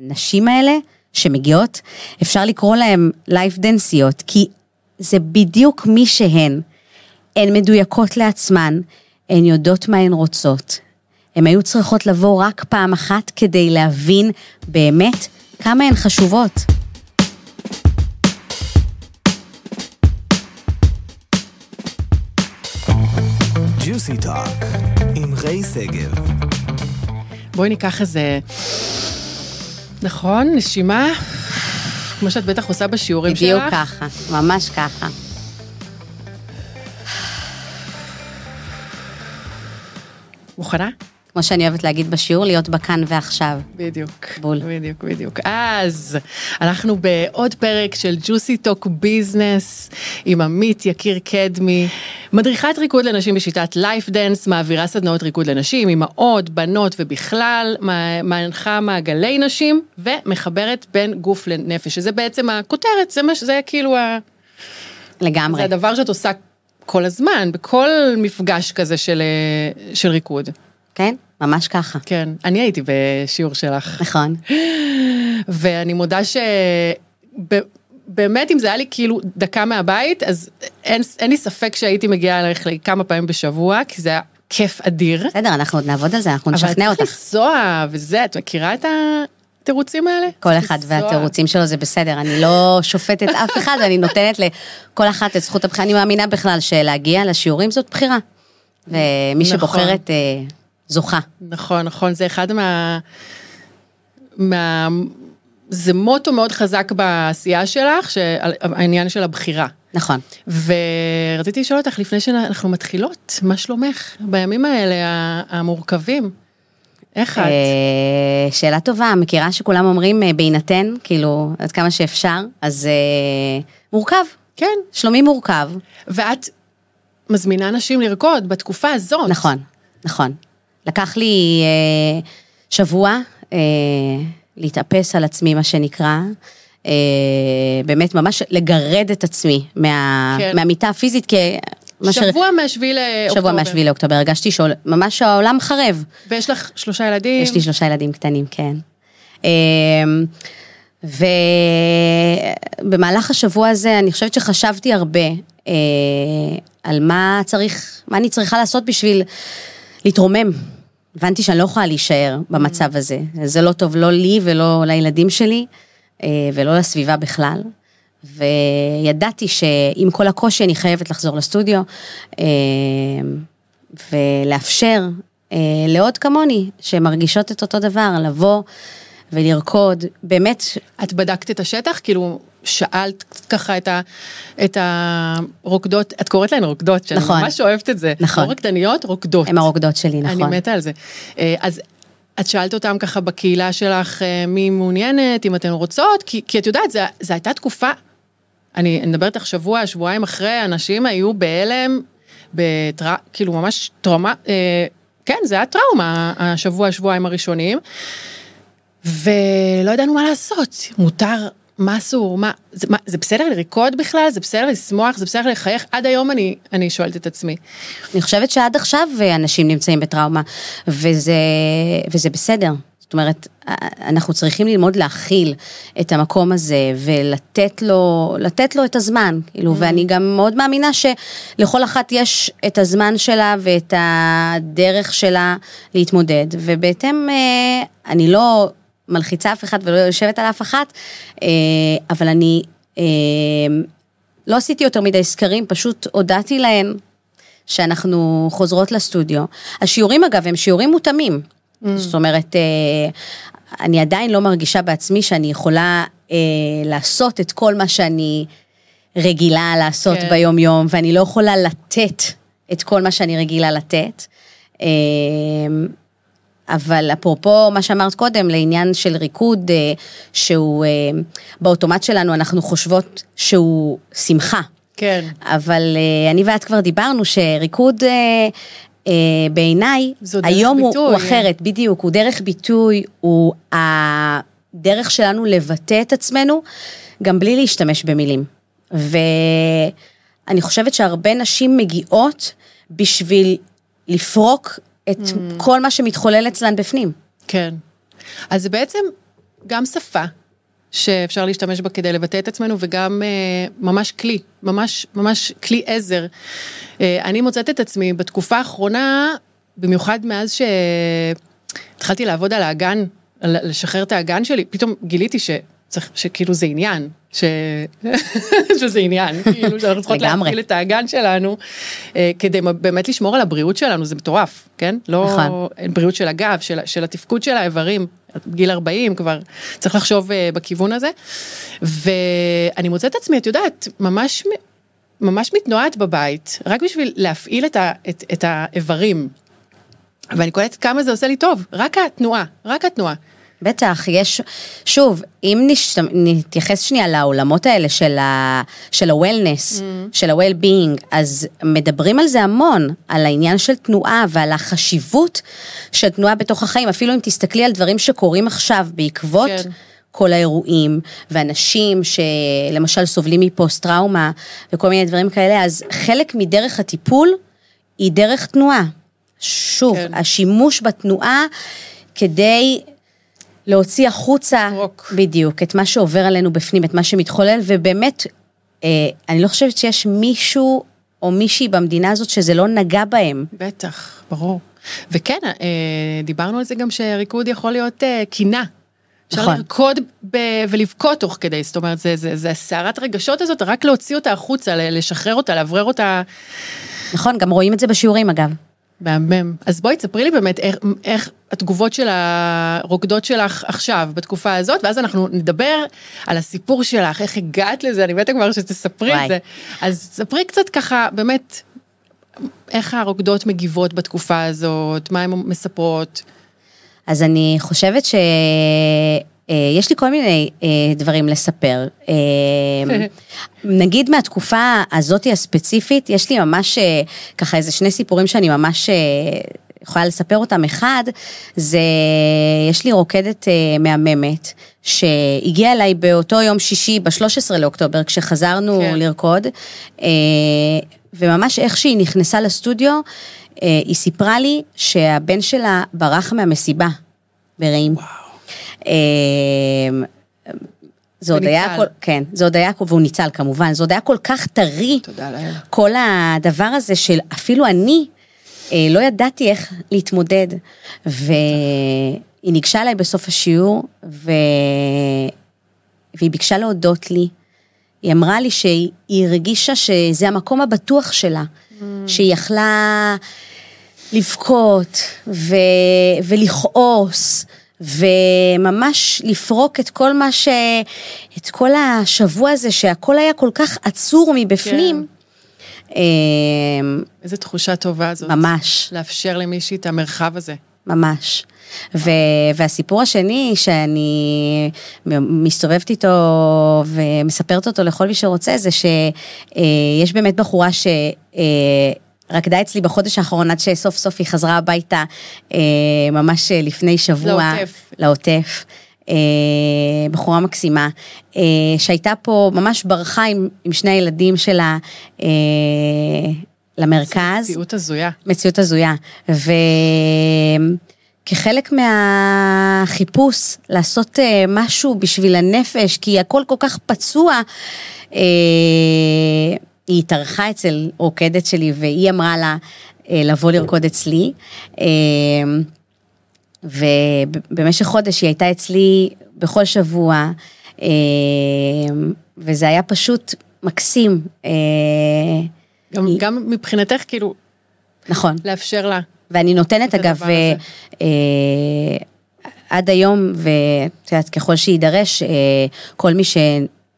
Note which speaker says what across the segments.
Speaker 1: הנשים האלה שמגיעות, אפשר לקרוא להן לייף דנסיות, כי זה בדיוק מי שהן. הן מדויקות לעצמן, הן יודעות מה הן רוצות. הן היו צריכות לבוא רק פעם אחת כדי להבין באמת כמה הן חשובות.
Speaker 2: ג'וסי טוק עם ריי שגב.
Speaker 3: בואי ניקח איזה... נכון, נשימה, כמו שאת בטח עושה בשיעורים שלך.
Speaker 1: בדיוק ככה, ממש ככה.
Speaker 3: מוכנה?
Speaker 1: כמו שאני אוהבת להגיד בשיעור, להיות בכאן ועכשיו.
Speaker 3: בדיוק.
Speaker 1: בול.
Speaker 3: בדיוק, בדיוק. אז, אנחנו בעוד פרק של ג'וסי טוק ביזנס עם עמית יקיר קדמי, מדריכת ריקוד לנשים בשיטת Live Dance, מעבירה סדנאות ריקוד לנשים, אימהות, בנות ובכלל, מנחה מעגלי נשים ומחברת בין גוף לנפש, שזה בעצם הכותרת, זה, מה, זה כאילו ה...
Speaker 1: לגמרי.
Speaker 3: זה הדבר שאת עושה כל הזמן, בכל מפגש כזה של, אה, של ריקוד.
Speaker 1: כן, ממש ככה.
Speaker 3: כן, אני הייתי בשיעור שלך.
Speaker 1: נכון.
Speaker 3: ואני מודה שבאמת אם זה היה לי כאילו דקה מהבית, אז אין, אין לי ספק שהייתי מגיעה אלייך כמה פעמים בשבוע, כי זה היה כיף אדיר.
Speaker 1: בסדר, אנחנו עוד נעבוד על זה, אנחנו נשכנע
Speaker 3: אבל
Speaker 1: אותך.
Speaker 3: צריך לנסוע וזה, את מכירה את התירוצים האלה?
Speaker 1: כל אחד. והתירוצים שלו זה בסדר, אני לא שופטת אף אחד, אני נותנת לכל אחת את זכות הבחירה. אני מאמינה בכלל שלהגיע לשיעורים זאת בחירה. ומי
Speaker 3: נכון.
Speaker 1: שבוחרת אה, זוכה.
Speaker 3: נכון, נכון, זה אחד מה... מה... זה מוטו מאוד חזק בעשייה שלך, העניין של הבחירה.
Speaker 1: נכון.
Speaker 3: ורציתי לשאול אותך, לפני שאנחנו מתחילות, מה שלומך בימים האלה המורכבים? איך את?
Speaker 1: אה, שאלה טובה, מכירה שכולם אומרים אה, בהינתן, כאילו, עד כמה שאפשר, אז אה, מורכב,
Speaker 3: כן.
Speaker 1: שלומי מורכב.
Speaker 3: ואת מזמינה נשים לרקוד בתקופה הזאת.
Speaker 1: נכון, נכון. לקח לי אה, שבוע אה, להתאפס על עצמי, מה שנקרא. אה, באמת, ממש לגרד את עצמי מה,
Speaker 3: כן.
Speaker 1: מהמיטה הפיזית, כי...
Speaker 3: שבוע מהשביעי לאוקטובר.
Speaker 1: שבוע מהשביעי לאוקטובר, הרגשתי שממש העולם חרב.
Speaker 3: ויש לך שלושה ילדים.
Speaker 1: יש לי שלושה ילדים קטנים, כן. אמ, ובמהלך השבוע הזה אני חושבת שחשבתי הרבה אה, על מה צריך, מה אני צריכה לעשות בשביל להתרומם. הבנתי שאני לא יכולה להישאר במצב הזה. זה לא טוב לא לי ולא לילדים שלי, אה, ולא לסביבה בכלל. וידעתי שעם כל הקושי אני חייבת לחזור לסטודיו, אה, ולאפשר אה, לעוד כמוני, שמרגישות את אותו דבר, לבוא ולרקוד, באמת,
Speaker 3: את בדקת את השטח? כאילו, שאלת ככה את, ה, את הרוקדות, את קוראת להן רוקדות, שאני
Speaker 1: נכון.
Speaker 3: ממש אוהבת את זה.
Speaker 1: נכון.
Speaker 3: לא רקדניות, רוקדות.
Speaker 1: הן הרוקדות שלי, נכון.
Speaker 3: אני מתה על זה. אה, אז את שאלת אותם ככה בקהילה שלך, אה, מי מעוניינת, אם אתן רוצות, כי, כי את יודעת, זו הייתה תקופה, אני מדברת איתך שבוע, שבועיים אחרי, אנשים היו בהלם, בטר... כאילו ממש טראומה, אה, כן, זה היה טראומה, השבוע, שבועיים הראשונים, ולא ידענו מה לעשות, מותר, מה אסור, מה, זה, מה, זה בסדר לרקוד בכלל, זה בסדר לשמוח, זה בסדר לחייך, עד היום אני, אני שואלת את עצמי.
Speaker 1: אני חושבת שעד עכשיו אה, אנשים נמצאים בטראומה, וזה, וזה בסדר. זאת אומרת, אה, אנחנו צריכים ללמוד להכיל את המקום הזה ולתת לו, לתת לו את הזמן, כאילו, ואני גם מאוד מאמינה שלכל אחת יש את הזמן שלה ואת הדרך שלה להתמודד, ובהתאם, אה, אני לא מלחיצה אף אחד ולא יושבת על אף אחת, אה, אבל אני אה, לא עשיתי יותר מדי סקרים, פשוט הודעתי להן שאנחנו חוזרות לסטודיו. השיעורים אגב הם שיעורים מותאמים. Mm. זאת אומרת, אה, אני עדיין לא מרגישה בעצמי שאני יכולה לעשות את כל מה שאני רגילה לעשות.
Speaker 3: כן.
Speaker 1: ביום יום, ואני לא יכולה לתת את כל מה שאני רגילה לתת. אבל אפרופו מה שאמרת קודם, לעניין של ריקוד, אה, שהוא אה, באוטומט שלנו, אנחנו חושבות שהוא שמחה.
Speaker 3: כן.
Speaker 1: אבל אה, אני ואת כבר דיברנו שריקוד בעיניי, היום הוא. הוא אחרת, בדיוק, הוא דרך ביטוי, הוא הדרך שלנו לבטא את עצמנו, גם בלי להשתמש במילים. ואני חושבת שהרבה נשים מגיעות בשביל לפרוק את
Speaker 3: Mm.
Speaker 1: כל מה שמתחולל אצלן בפנים.
Speaker 3: כן. אז זה בעצם גם שפה, שאפשר להשתמש בה כדי לבטא את עצמנו, וגם אה, ממש כלי, ממש, ממש כלי עזר. אה, אני מוצאת את עצמי בתקופה האחרונה, במיוחד מאז שהתחלתי לעבוד על האגן, לשחרר את האגן שלי, פתאום גיליתי שצריך, שכאילו זה עניין, ש... שזה עניין, כאילו שאנחנו צריכות. להפעיל את האגן שלנו, אה, כדי באמת לשמור על הבריאות שלנו, זה מטורף, כן? לא
Speaker 1: נכון.
Speaker 3: בריאות של הגב, של, של התפקוד של האיברים, גיל 40 כבר, צריך לחשוב אה, בכיוון הזה. ואני מוצאת את עצמי, את יודעת, ממש, ממש מתנועת בבית, רק בשביל להפעיל את, ה, את, את האיברים. ואני קולטת כמה זה עושה לי טוב, רק התנועה, רק התנועה.
Speaker 1: בטח, יש, שוב, אם נש... נתייחס שנייה לעולמות האלה של ה- של ה-wellness, של ה-well-being, אז מדברים על זה המון, על העניין של תנועה ועל החשיבות של תנועה בתוך החיים, אפילו אם תסתכלי על דברים שקורים עכשיו בעקבות
Speaker 3: כן.
Speaker 1: כל האירועים, ואנשים שלמשל סובלים מפוסט טראומה וכל מיני דברים כאלה, אז חלק מדרך הטיפול היא דרך תנועה. שוב.
Speaker 3: כן.
Speaker 1: השימוש בתנועה כדי להוציא החוצה,
Speaker 3: לפרוק.
Speaker 1: בדיוק, את מה שעובר עלינו בפנים, את מה שמתחולל, ובאמת, אה, אני לא חושבת שיש מישהו או מישהי במדינה הזאת שזה לא נגע בהם.
Speaker 3: בטח, ברור. וכן, אה, דיברנו על זה גם שריקוד יכול להיות אה, קינה. אפשר
Speaker 1: נכון.
Speaker 3: לרקוד ב- ולבכות תוך כדי, זאת אומרת, זה, זה, זה הסערת רגשות הזאת, רק להוציא אותה החוצה, לשחרר אותה, לאוורר אותה.
Speaker 1: נכון, גם רואים את זה בשיעורים אגב.
Speaker 3: מהמם. אז בואי תספרי לי באמת איך, איך התגובות של הרוקדות שלך עכשיו, בתקופה הזאת, ואז אנחנו נדבר על הסיפור שלך, איך הגעת לזה, אני מתה כבר שתספרי
Speaker 1: וואי.
Speaker 3: את זה. אז ספרי קצת ככה, באמת, איך הרוקדות מגיבות בתקופה הזאת, מה הן מספרות.
Speaker 1: אז אני חושבת ש... אה, יש לי כל מיני אה, דברים לספר. אה, נגיד מהתקופה הזאתי הספציפית, יש לי ממש ככה איזה שני סיפורים שאני ממש יכולה לספר אותם. אחד, זה, יש לי רוקדת מהממת, שהגיעה אליי באותו יום שישי, ב-13 לאוקטובר, כשחזרנו
Speaker 3: כן.
Speaker 1: לרקוד, וממש איך שהיא נכנסה לסטודיו, היא סיפרה לי שהבן שלה ברח מהמסיבה ברעים. אה, זה עוד היה. כל, כן, זה עוד היה, והוא ניצל כמובן, זה עוד היה כל כך טרי. כל הדבר הזה של אפילו אני אה, לא ידעתי איך להתמודד. והיא ניגשה אליי בסוף השיעור, ו... והיא ביקשה להודות לי. היא אמרה לי שהיא הרגישה שזה המקום הבטוח שלה, שהיא יכלה לבכות ו... ולכעוס. וממש לפרוק את כל מה ש... את כל השבוע הזה שהכל היה כל כך עצור מבפנים. כן.
Speaker 3: איזה תחושה טובה זאת.
Speaker 1: ממש,
Speaker 3: לאפשר למישהי את המרחב הזה. ממש.
Speaker 1: ו... והסיפור השני שאני מסתובבת איתו ומספרת אותו לכל מי שרוצה זה שיש באמת בחורה ש... רקדה אצלי בחודש האחרון עד שסוף סוף היא חזרה הביתה אה, ממש לפני שבוע.
Speaker 3: לעוטף.
Speaker 1: לעוטף. אה, בחורה מקסימה, אה, שהייתה פה, ממש ברחה עם, עם שני הילדים שלה אה, למרכז.
Speaker 3: מציאות הזויה.
Speaker 1: מציאות הזויה. וכחלק מהחיפוש לעשות אה, משהו בשביל הנפש, כי הכל כל כך פצוע, אה, היא התארחה אצל רוקדת שלי והיא אמרה לה אה, לבוא לרקוד אצלי. אה, ובמשך חודש היא הייתה אצלי בכל שבוע, אה, וזה היה פשוט מקסים. אה,
Speaker 3: גם,
Speaker 1: היא-
Speaker 3: גם מבחינתך, כאילו,
Speaker 1: נכון.
Speaker 3: לאפשר לה.
Speaker 1: ואני נותנת, אגב. אה, אה, עד היום, ואת יודעת, ככל שיידרש, אה, כל מי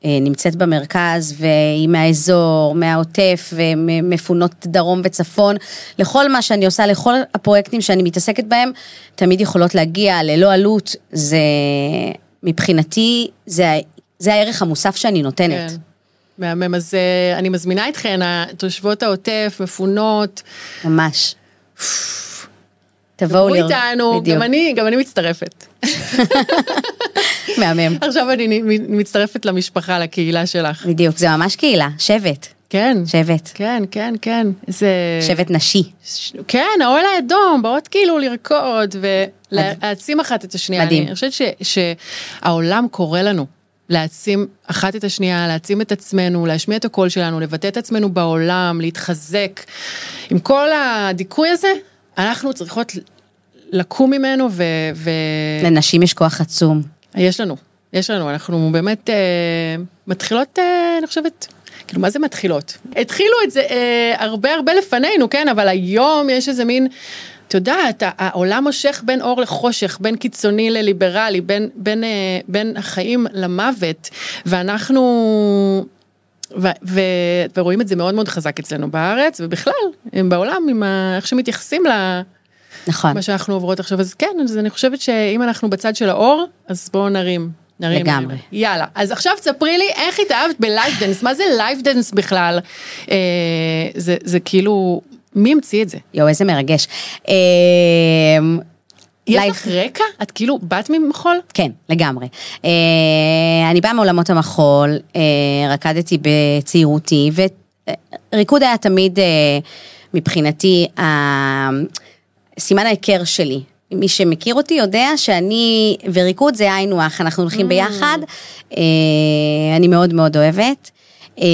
Speaker 1: שנמצאת במרכז והיא מהאזור, מהעוטף ומפונות דרום וצפון, לכל מה שאני עושה, לכל הפרויקטים שאני מתעסקת בהם, תמיד יכולות להגיע ללא עלות. זה, מבחינתי, זה, זה הערך המוסף שאני נותנת.
Speaker 3: כן. מהמם, אז אה, אני מזמינה אתכן, תושבות העוטף, מפונות,
Speaker 1: ממש. תבואו לראות.
Speaker 3: איתנו,
Speaker 1: בדיוק.
Speaker 3: גם אני, גם אני מצטרפת.
Speaker 1: מהמם.
Speaker 3: עכשיו אני מצטרפת למשפחה, לקהילה שלך.
Speaker 1: בדיוק, זה ממש קהילה, שבט.
Speaker 3: כן.
Speaker 1: שבט.
Speaker 3: כן, כן, כן. זה...
Speaker 1: שבט נשי.
Speaker 3: ש- כן, האוהל האדום, באות כאילו לרקוד ולהעצים אחת את השנייה.
Speaker 1: מדהים.
Speaker 3: אני חושבת ש, שהעולם קורא לנו להעצים אחת את השנייה, להעצים את עצמנו, להשמיע את הקול שלנו, לבטא את עצמנו בעולם, להתחזק. עם כל הדיכוי הזה, אנחנו צריכות לקום ממנו ו... ו...
Speaker 1: לנשים יש כוח עצום.
Speaker 3: יש לנו, יש לנו, אנחנו באמת אה, מתחילות, אה, אני חושבת, כאילו מה זה מתחילות? התחילו את זה אה, הרבה הרבה לפנינו, כן, אבל היום יש איזה מין, את יודעת, העולם מושך בין אור לחושך, בין קיצוני לליברלי, בין, בין, אה, בין החיים למוות, ואנחנו... ו- ו- ורואים את זה מאוד מאוד חזק אצלנו בארץ ובכלל בעולם עם ה- איך שמתייחסים ל-
Speaker 1: נכון.
Speaker 3: מה שאנחנו עוברות עכשיו, אז כן, אז אני חושבת שאם אנחנו בצד של האור, אז בואו נרים. נרים.
Speaker 1: לגמרי.
Speaker 3: יאללה, אז עכשיו תספרי לי איך התאהבת ב Live Dance, מה זה Live Dance בכלל? אה, זה, זה כאילו, מי המציא את זה?
Speaker 1: יואו, איזה מרגש. אה,
Speaker 3: יש
Speaker 1: לי-
Speaker 3: לך רקע? את כאילו באת ממחול?
Speaker 1: כן, לגמרי. אה, אני באה מעולמות המחול, אה, רקדתי בצעירותי, וריקוד היה תמיד אה, מבחינתי סימן ההיכר שלי. מי שמכיר אותי יודע שאני וריקוד זה היינו הך, אנחנו הולכים ביחד, אה, אני מאוד מאוד אוהבת. אה,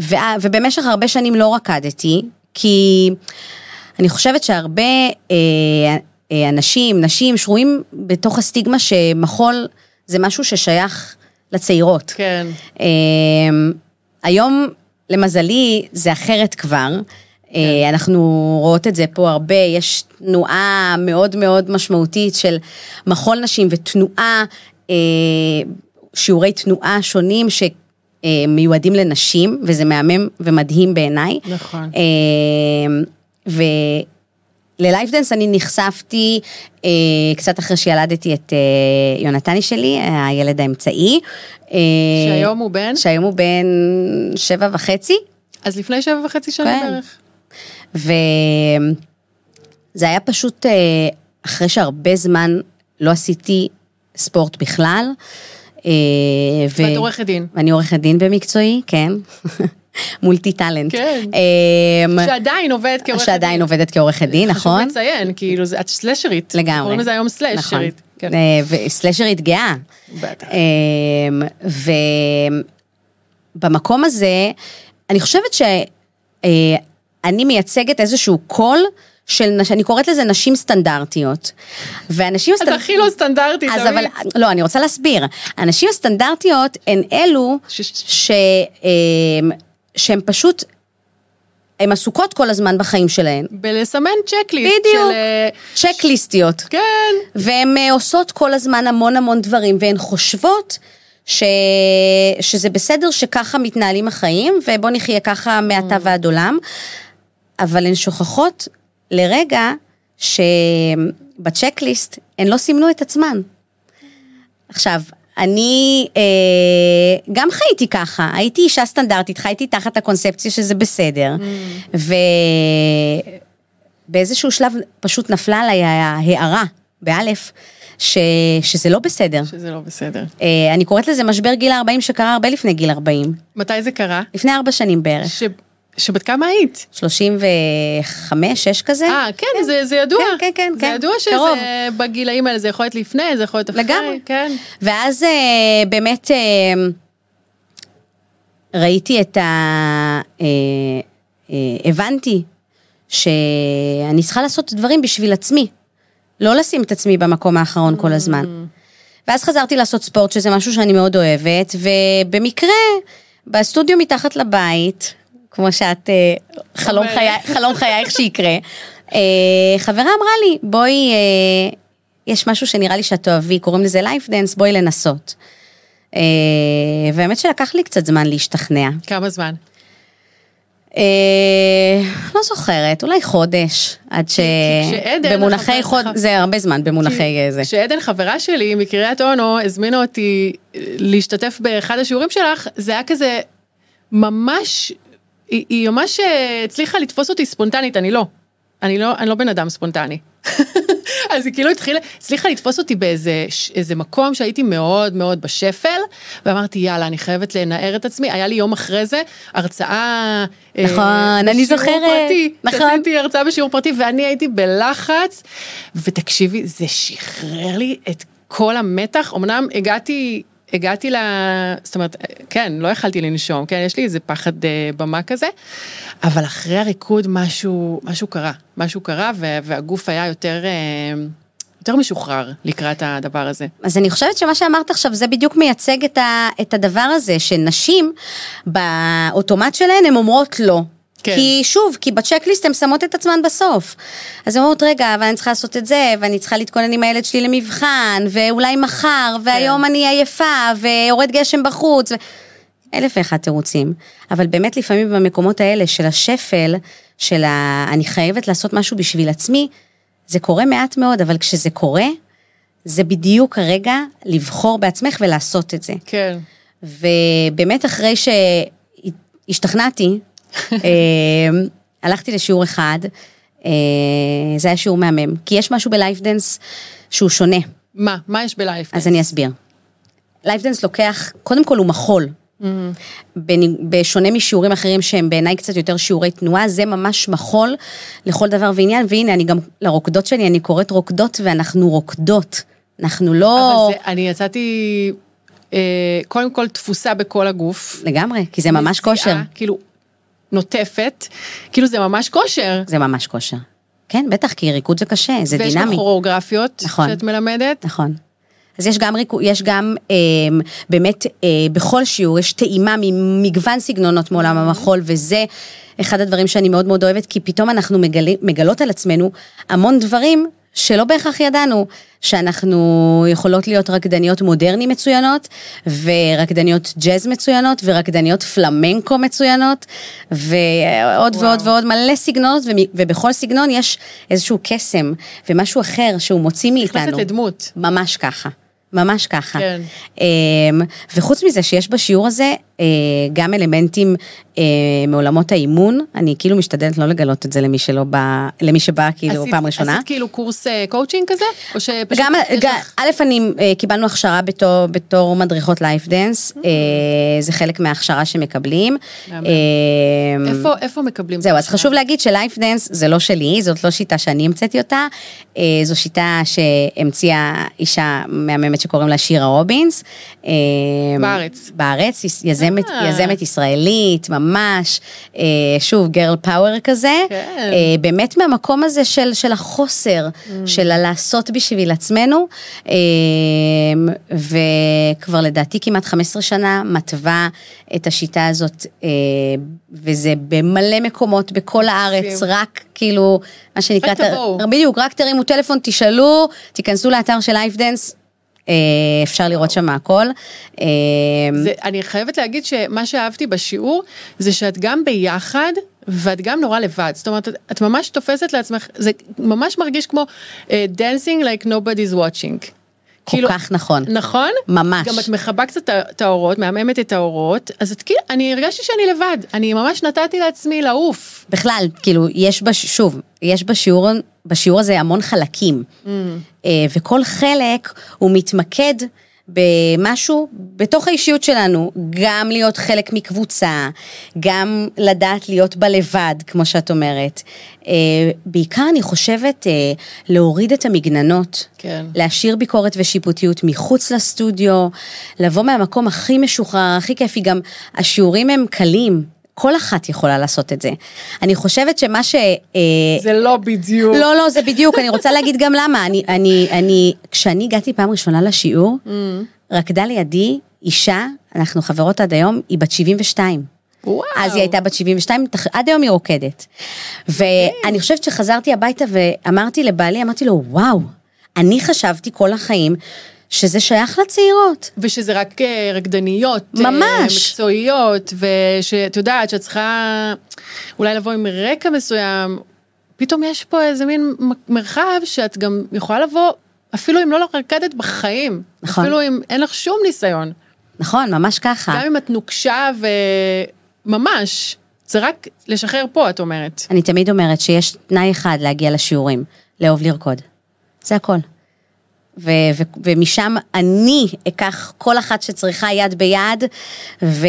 Speaker 1: ו- ובמשך הרבה שנים לא רקדתי, כי אני חושבת שהרבה אה, אה, אנשים, נשים, שרויים בתוך הסטיגמה שמחול זה משהו ששייך לצעירות.
Speaker 3: כן.
Speaker 1: אה, היום, למזלי, זה אחרת כבר. אה, אנחנו רואות את זה פה הרבה, יש תנועה מאוד מאוד משמעותית של מחול נשים ותנועה, אה, שיעורי תנועה שונים שמיועדים לנשים, וזה מהמם ומדהים בעיניי.
Speaker 3: נכון.
Speaker 1: אה, ול Live Dance אני נחשפתי אה, קצת אחרי שילדתי את אה, יונתני שלי, הילד האמצעי. אה,
Speaker 3: שהיום הוא בן?
Speaker 1: שהיום הוא בן שבע וחצי.
Speaker 3: אז לפני שבע וחצי שנים
Speaker 1: כן.
Speaker 3: בערך.
Speaker 1: וזה היה פשוט אה, אחרי שהרבה זמן לא עשיתי ספורט בכלל. אה, ו-
Speaker 3: ואת עורכת דין.
Speaker 1: ואני עורכת דין במקצועי, כן. Multi talent.
Speaker 3: כן.
Speaker 1: אה,
Speaker 3: שעדיין עובדת כעורכת דין.
Speaker 1: שעדיין עובדת כעורכת דין, נכון?
Speaker 3: חשוב לציין, כאילו, את סלשרית.
Speaker 1: לגמרי.
Speaker 3: קוראים לזה היום
Speaker 1: נכון.
Speaker 3: סלשרית. כן.
Speaker 1: אה, וסלשרית גאה.
Speaker 3: בטח.
Speaker 1: אמ, ובמקום הזה, אני חושבת שאני מייצגת איזשהו קול של, אני קוראת לזה נשים סטנדרטיות. והנשים
Speaker 3: את הכי לא סטנדרטית,
Speaker 1: אז
Speaker 3: תמיד.
Speaker 1: אבל, לא, אני רוצה להסביר. הנשים הסטנדרטיות הן אלו
Speaker 3: ש-.
Speaker 1: אמ, שהן פשוט, הן עסוקות כל הזמן בחיים שלהן.
Speaker 3: בלסמן צ'קליסט.
Speaker 1: בדיוק.
Speaker 3: של, אה,
Speaker 1: צ'קליסטיות.
Speaker 3: כן.
Speaker 1: והן אה, עושות כל הזמן המון המון דברים, והן חושבות ש... שזה בסדר שככה מתנהלים החיים, ובוא נחיה ככה מעתה ועד עולם, אבל הן שוכחות לרגע שבצ'קליסט הן לא סימנו את עצמן. עכשיו, אני אה, גם חייתי ככה, הייתי אישה סטנדרטית, חייתי תחת הקונספציה שזה בסדר, ובאיזשהו שלב פשוט נפלה עליי ההערה, באלף, ש, שזה לא בסדר.
Speaker 3: שזה לא בסדר.
Speaker 1: אה, אני קוראת לזה משבר גיל ה-40 שקרה הרבה לפני גיל 40,
Speaker 3: מתי זה קרה?
Speaker 1: לפני ארבע שנים בערך,
Speaker 3: ש... שבת כמה היית?
Speaker 1: 35, 6 כזה.
Speaker 3: אה, כן, זה, זה ידוע.
Speaker 1: כן, כן, כן,
Speaker 3: זה
Speaker 1: כן,
Speaker 3: ידוע שזה
Speaker 1: קרוב.
Speaker 3: בגילאים האלה, זה יכול להיות לפני, זה יכול להיות אחרי.
Speaker 1: לגמרי.
Speaker 3: כן.
Speaker 1: ואז אה, באמת אה, ראיתי את ה... אה, הבנתי שאני צריכה לעשות דברים בשביל עצמי, לא לשים את עצמי במקום האחרון כל הזמן. ואז חזרתי לעשות ספורט, שזה משהו שאני מאוד אוהבת, ובמקרה, בסטודיו מתחת לבית, כמו שאת, אה, חלום,
Speaker 3: אומרת.
Speaker 1: חיי, חלום חייך שיקרה, אה, חברה אמרה לי, בואי, אה, יש משהו שנראה לי שתאהבי, קוראים לזה Live Dance, בואי לנסות. והאמת שלקח לי קצת זמן להשתכנע.
Speaker 3: כמה זמן?
Speaker 1: לא זוכרת, אולי חודש, עד ש... במונחי
Speaker 3: החבר-
Speaker 1: חוד... זה הרבה זמן, במונחי זה.
Speaker 3: כשעדן חברה שלי מקריית אונו הזמינה אותי להשתתף באחד השיעורים שלך, זה היה כזה ממש, היא, היא ממש אה, הצליחה לתפוס אותי ספונטנית, אני לא. אני לא, אני לא בן אדם ספונטני. אז היא כאילו התחילה, הצליחה לתפוס אותי באיזה איזה מקום שהייתי מאוד מאוד בשפל, ואמרתי יאללה, אני חייבת לנער את עצמי. היה לי יום אחרי זה הרצאה... אה,
Speaker 1: נכון, אני
Speaker 3: בשיעור
Speaker 1: זוכרת.
Speaker 3: פרטי.
Speaker 1: נכון.
Speaker 3: עשיתי הרצאה בשיעור פרטי ואני הייתי בלחץ, ותקשיבי, זה שחרר לי את כל המתח. אמנם הגעתי... הגעתי ל... זאת אומרת, כן, לא יכלתי לנשום, כן, יש לי איזה פחד אה, במה כזה, אבל אחרי הריקוד משהו, משהו קרה, משהו קרה, ו- והגוף היה יותר, אה, יותר משוחרר לקראת הדבר הזה.
Speaker 1: אז אני חושבת שמה שאמרת עכשיו זה בדיוק מייצג את, ה, את הדבר הזה, שנשים באוטומט שלהן הן אומרות לא.
Speaker 3: כן.
Speaker 1: כי שוב, כי בצ'קליסט הן שמות את עצמן בסוף. אז הן אומרות, רגע, אבל אני צריכה לעשות את זה, ואני צריכה להתכונן עם הילד שלי למבחן, ואולי מחר, והיום אני עייפה, ויורד גשם בחוץ. ו... אלף ואחד תירוצים. אבל באמת לפעמים במקומות האלה של השפל, של ה... אני חייבת לעשות משהו בשביל עצמי, זה קורה מעט מאוד, אבל כשזה קורה, זה בדיוק הרגע לבחור בעצמך ולעשות את זה.
Speaker 3: כן.
Speaker 1: ובאמת אחרי שהשתכנעתי, הלכתי לשיעור אחד, אה, זה היה שיעור מהמם, כי יש משהו ב Live Dance שהוא שונה,
Speaker 3: מה? מה יש ב Live?
Speaker 1: אז אני אסביר. Live Dance לוקח, קודם כל הוא מחול. בני- בשונה משיעורים אחרים שהם בעיניי קצת יותר שיעורי תנועה, זה ממש מחול לכל דבר ועניין, והנה אני גם לרוקדות שלי, אני קוראת רוקדות ואנחנו רוקדות. אנחנו לא...
Speaker 3: אבל זה, אני יצאתי, אה, קודם כל תפוסה בכל הגוף.
Speaker 1: לגמרי, כי זה ממש כושר.
Speaker 3: כאילו, נוטפת, כאילו זה ממש כושר.
Speaker 1: זה ממש כושר. כן, בטח, כי ריקוד זה קשה, זה
Speaker 3: ויש לך
Speaker 1: דינמי.
Speaker 3: כוריאוגרפיות
Speaker 1: נכון.
Speaker 3: שאת מלמדת.
Speaker 1: נכון. אז יש גם, ריקו- יש גם אה, באמת אה, בכל שיעור יש טעימה ממגוון סגנונות מעולם המחול וזה אחד הדברים שאני מאוד מאוד אוהבת כי פתאום אנחנו מגלים, מגלות על עצמנו המון דברים שלא בהכרח ידענו שאנחנו יכולות להיות רקדניות מודרני מצוינות ורקדניות ג'אז מצוינות ורקדניות פלמנקו מצוינות ועוד
Speaker 3: וואו.
Speaker 1: ועוד ועוד מלא סגנונות ובכל סגנון יש איזשהו קסם ומשהו אחר שהוא מוציא מאיתנו.
Speaker 3: נכנסת לדמות.
Speaker 1: ממש ככה. ממש ככה.
Speaker 3: כן.
Speaker 1: אמ, וחוץ מזה שיש בשיעור הזה אה, גם אלמנטים מעולמות האימון, אני כאילו משתדלת לא לגלות את זה למי שלא בא, למי שבא כאילו
Speaker 3: עשית-
Speaker 1: פעם ראשונה.
Speaker 3: עשית כאילו קורס אה, קואוצ'ינג כזה? או שפשוט
Speaker 1: גם, גם, א', אני, אה, קיבלנו הכשרה בתור, בתור מדריכות Live Dance,
Speaker 3: Mm.
Speaker 1: אה, זה חלק מההכשרה שמקבלים. אה,
Speaker 3: איפה- איפה מקבלים?
Speaker 1: זהו, אז? חשוב להגיד ש Live Dance זה לא שלי, זאת לא שיטה שאני המצאתי אותה, אה, זו שיטה שהמציאה אישה מהממת שקוראים לה שירה רובינס. אה,
Speaker 3: בארץ.
Speaker 1: בארץ, יזמת,
Speaker 3: אה.
Speaker 1: יזמת ישראלית, ממש, אה, שוב, girl power כזה.
Speaker 3: כן.
Speaker 1: אה, באמת מהמקום הזה של, של החוסר,
Speaker 3: Mm.
Speaker 1: של הלעשות בשביל עצמנו, אה, וכבר לדעתי כמעט 15 שנה מתווה את השיטה הזאת, אה, וזה במלא מקומות בכל הארץ,
Speaker 3: מקסים.
Speaker 1: רק כאילו, מה שנקרא,
Speaker 3: רק תבואו.
Speaker 1: בדיוק, רק תרימו טלפון, תשאלו, תיכנסו לאתר של Live Dance. אה, אפשר לראות שם הכל. אה,
Speaker 3: זה, אני חייבת להגיד שמה שאהבתי בשיעור זה שאת גם ביחד ואת גם נורא לבד, זאת אומרת, את ממש תופסת לעצמך, זה ממש מרגיש כמו uh, dancing like nobody's watching.
Speaker 1: כל כך נכון.
Speaker 3: נכון?
Speaker 1: ממש.
Speaker 3: גם את מכבה קצת את האורות, מהממת את האורות, אז את כאילו, אני הרגשתי שאני לבד, אני ממש נתתי לעצמי לעוף.
Speaker 1: בכלל, כאילו, יש, בש... שוב, יש בשיעור, בשיעור הזה המון חלקים, אה, וכל חלק הוא מתמקד במשהו בתוך האישיות שלנו, גם להיות חלק מקבוצה, גם לדעת להיות בה לבד, כמו שאת אומרת. אה, בעיקר אני חושבת אה, להוריד את המגננות,
Speaker 3: כן.
Speaker 1: להשאיר ביקורת ושיפוטיות מחוץ לסטודיו, לבוא מהמקום הכי משוחרר, הכי כיפי, גם השיעורים הם קלים. כל אחת יכולה לעשות את זה. אני חושבת שמה ש... אה,
Speaker 3: זה לא בדיוק.
Speaker 1: לא, לא, זה בדיוק, אני רוצה להגיד גם למה. אני, אני, אני, כשאני הגעתי פעם ראשונה לשיעור,
Speaker 3: Mm.
Speaker 1: רקדה לידי אישה, אנחנו חברות עד היום, היא בת 72.
Speaker 3: וואו.
Speaker 1: אז היא הייתה בת 72, תח- עד היום היא רוקדת. ואני חושבת שחזרתי הביתה ואמרתי לבעלי, אמרתי לו, וואו, אני חשבתי כל החיים שזה שייך לצעירות.
Speaker 3: ושזה רק אה, רקדניות, אה,
Speaker 1: ממש.
Speaker 3: מקצועיות, ושאת יודעת שאת צריכה אולי לבוא עם רקע מסוים, פתאום יש פה איזה מין מרחב שאת גם יכולה לבוא, אפילו אם לא רקדת בחיים,
Speaker 1: נכון.
Speaker 3: אפילו אם אין לך שום ניסיון,
Speaker 1: נכון, ממש ככה.
Speaker 3: גם אם את נוקשה וממש, זה רק לשחרר פה, את אומרת.
Speaker 1: אני תמיד אומרת שיש תנאי אחד להגיע לשיעורים, לאהוב לרקוד. זה הכל. ו- ו- ומשם אני אקח כל אחת שצריכה יד ביד, ו-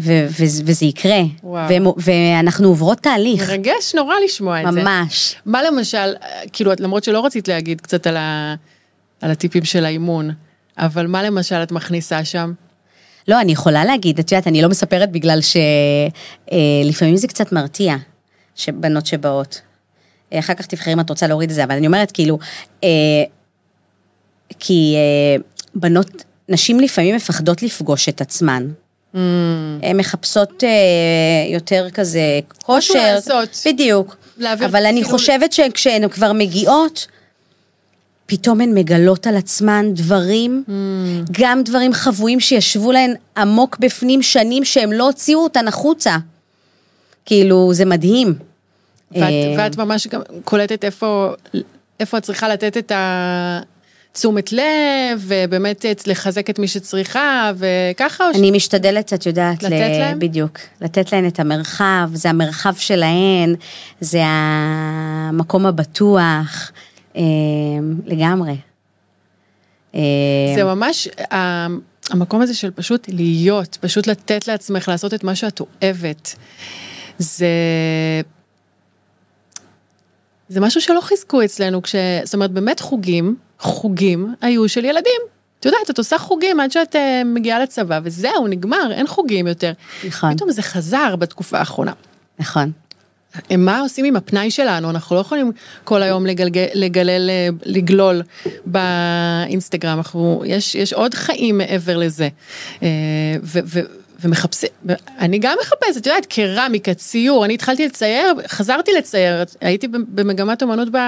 Speaker 1: ו- ו- וזה יקרה.
Speaker 3: וואו.
Speaker 1: ו- ואנחנו עוברות תהליך,
Speaker 3: מרגש נורא לשמוע את זה.
Speaker 1: ממש.
Speaker 3: מה למשל, כאילו, את- למרות שלא רצית להגיד קצת על, ה, על הטיפים של האימון, אבל מה למשל את מכניסה שם?
Speaker 1: לא, אני יכולה להגיד, את יודעת, אני לא מספרת בגלל שלפעמים זה קצת מרתיע, שבנות שבאות. אה, אחר כך תבחרי אם את רוצה להוריד את זה, אבל אני אומרת, כאילו, אה, כי אה, בנות, נשים לפעמים מפחדות לפגוש את עצמן.
Speaker 3: Mm.
Speaker 1: הן מחפשות אה, יותר כזה כושר.
Speaker 3: לעשות.
Speaker 1: בדיוק. אבל אני
Speaker 3: כאילו-
Speaker 1: חושבת שכשהן כבר מגיעות, פתאום הן מגלות על עצמן דברים,
Speaker 3: Mm.
Speaker 1: גם דברים חבויים שישבו להן עמוק בפנים שנים שהם לא הוציאו אותן החוצה. כאילו, זה מדהים.
Speaker 3: ואת,
Speaker 1: אה,
Speaker 3: ואת ממש גם קולטת איפה, איפה את צריכה לתת את התשומת לב, ובאמת לחזק את מי שצריכה, וככה, או ש...
Speaker 1: אני משתדלת, את יודעת,
Speaker 3: לתת להם?
Speaker 1: בדיוק, לתת להן את המרחב, זה המרחב שלהן, זה המקום הבטוח, אה, לגמרי. אה,
Speaker 3: זה ממש ה- המקום הזה של פשוט להיות, פשוט לתת לעצמך לעשות את מה שאת אוהבת. זה... זה משהו שלא חיזקו אצלנו, כש... זאת אומרת, באמת חוגים, חוגים היו של ילדים. את יודעת, את עושה חוגים עד שאת אה, מגיעה לצבא, וזהו, נגמר, אין חוגים יותר.
Speaker 1: נכון,
Speaker 3: פתאום זה חזר בתקופה האחרונה.
Speaker 1: נכון.
Speaker 3: מה עושים עם הפנאי שלנו? אנחנו לא יכולים כל היום לגלגל, לגלל, אה, לגלול באינסטגרם, אנחנו, יש, יש עוד חיים מעבר לזה. אה, ו, ו, ומחפשים, אני גם מחפשת, את יודעת, קרמיקה, ציור, אני התחלתי לצייר, חזרתי לצייר, הייתי במגמת אומנות ב,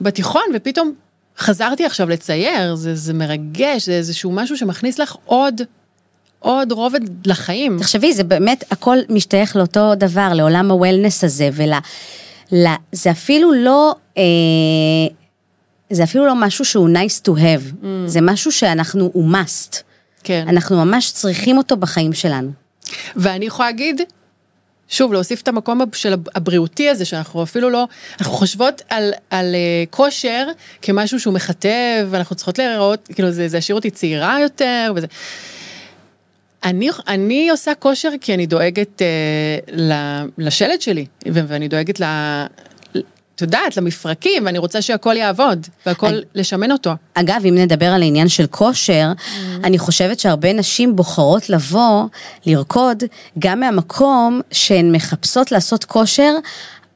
Speaker 3: בתיכון, ופתאום חזרתי עכשיו לצייר, זה, זה מרגש, זה איזשהו משהו שמכניס לך עוד, עוד רובד לחיים.
Speaker 1: תחשבי, זה באמת, הכל משתייך לאותו דבר, לעולם הוולנס הזה, ול... ל... זה אפילו לא... אה, זה אפילו לא משהו שהוא nice to have, mm. זה משהו שאנחנו, הוא must.
Speaker 3: כן.
Speaker 1: אנחנו ממש צריכים אותו בחיים שלנו.
Speaker 3: ואני יכולה להגיד, שוב, להוסיף את המקום של הבריאותי הזה, שאנחנו אפילו לא, אנחנו חושבות על, על uh, כושר כמשהו שהוא מכתב, ואנחנו צריכות להיראות, כאילו זה, זה השאיר אותי צעירה יותר, וזה. אני, אני עושה כושר כי אני דואגת uh, לשלד שלי, ואני דואגת ל... את יודעת, למפרקים, ואני רוצה שהכל יעבוד, והכל
Speaker 1: אני-
Speaker 3: לשמן אותו.
Speaker 1: אגב, אם נדבר על העניין של כושר, אני חושבת שהרבה נשים בוחרות לבוא, לרקוד, גם מהמקום שהן מחפשות לעשות כושר,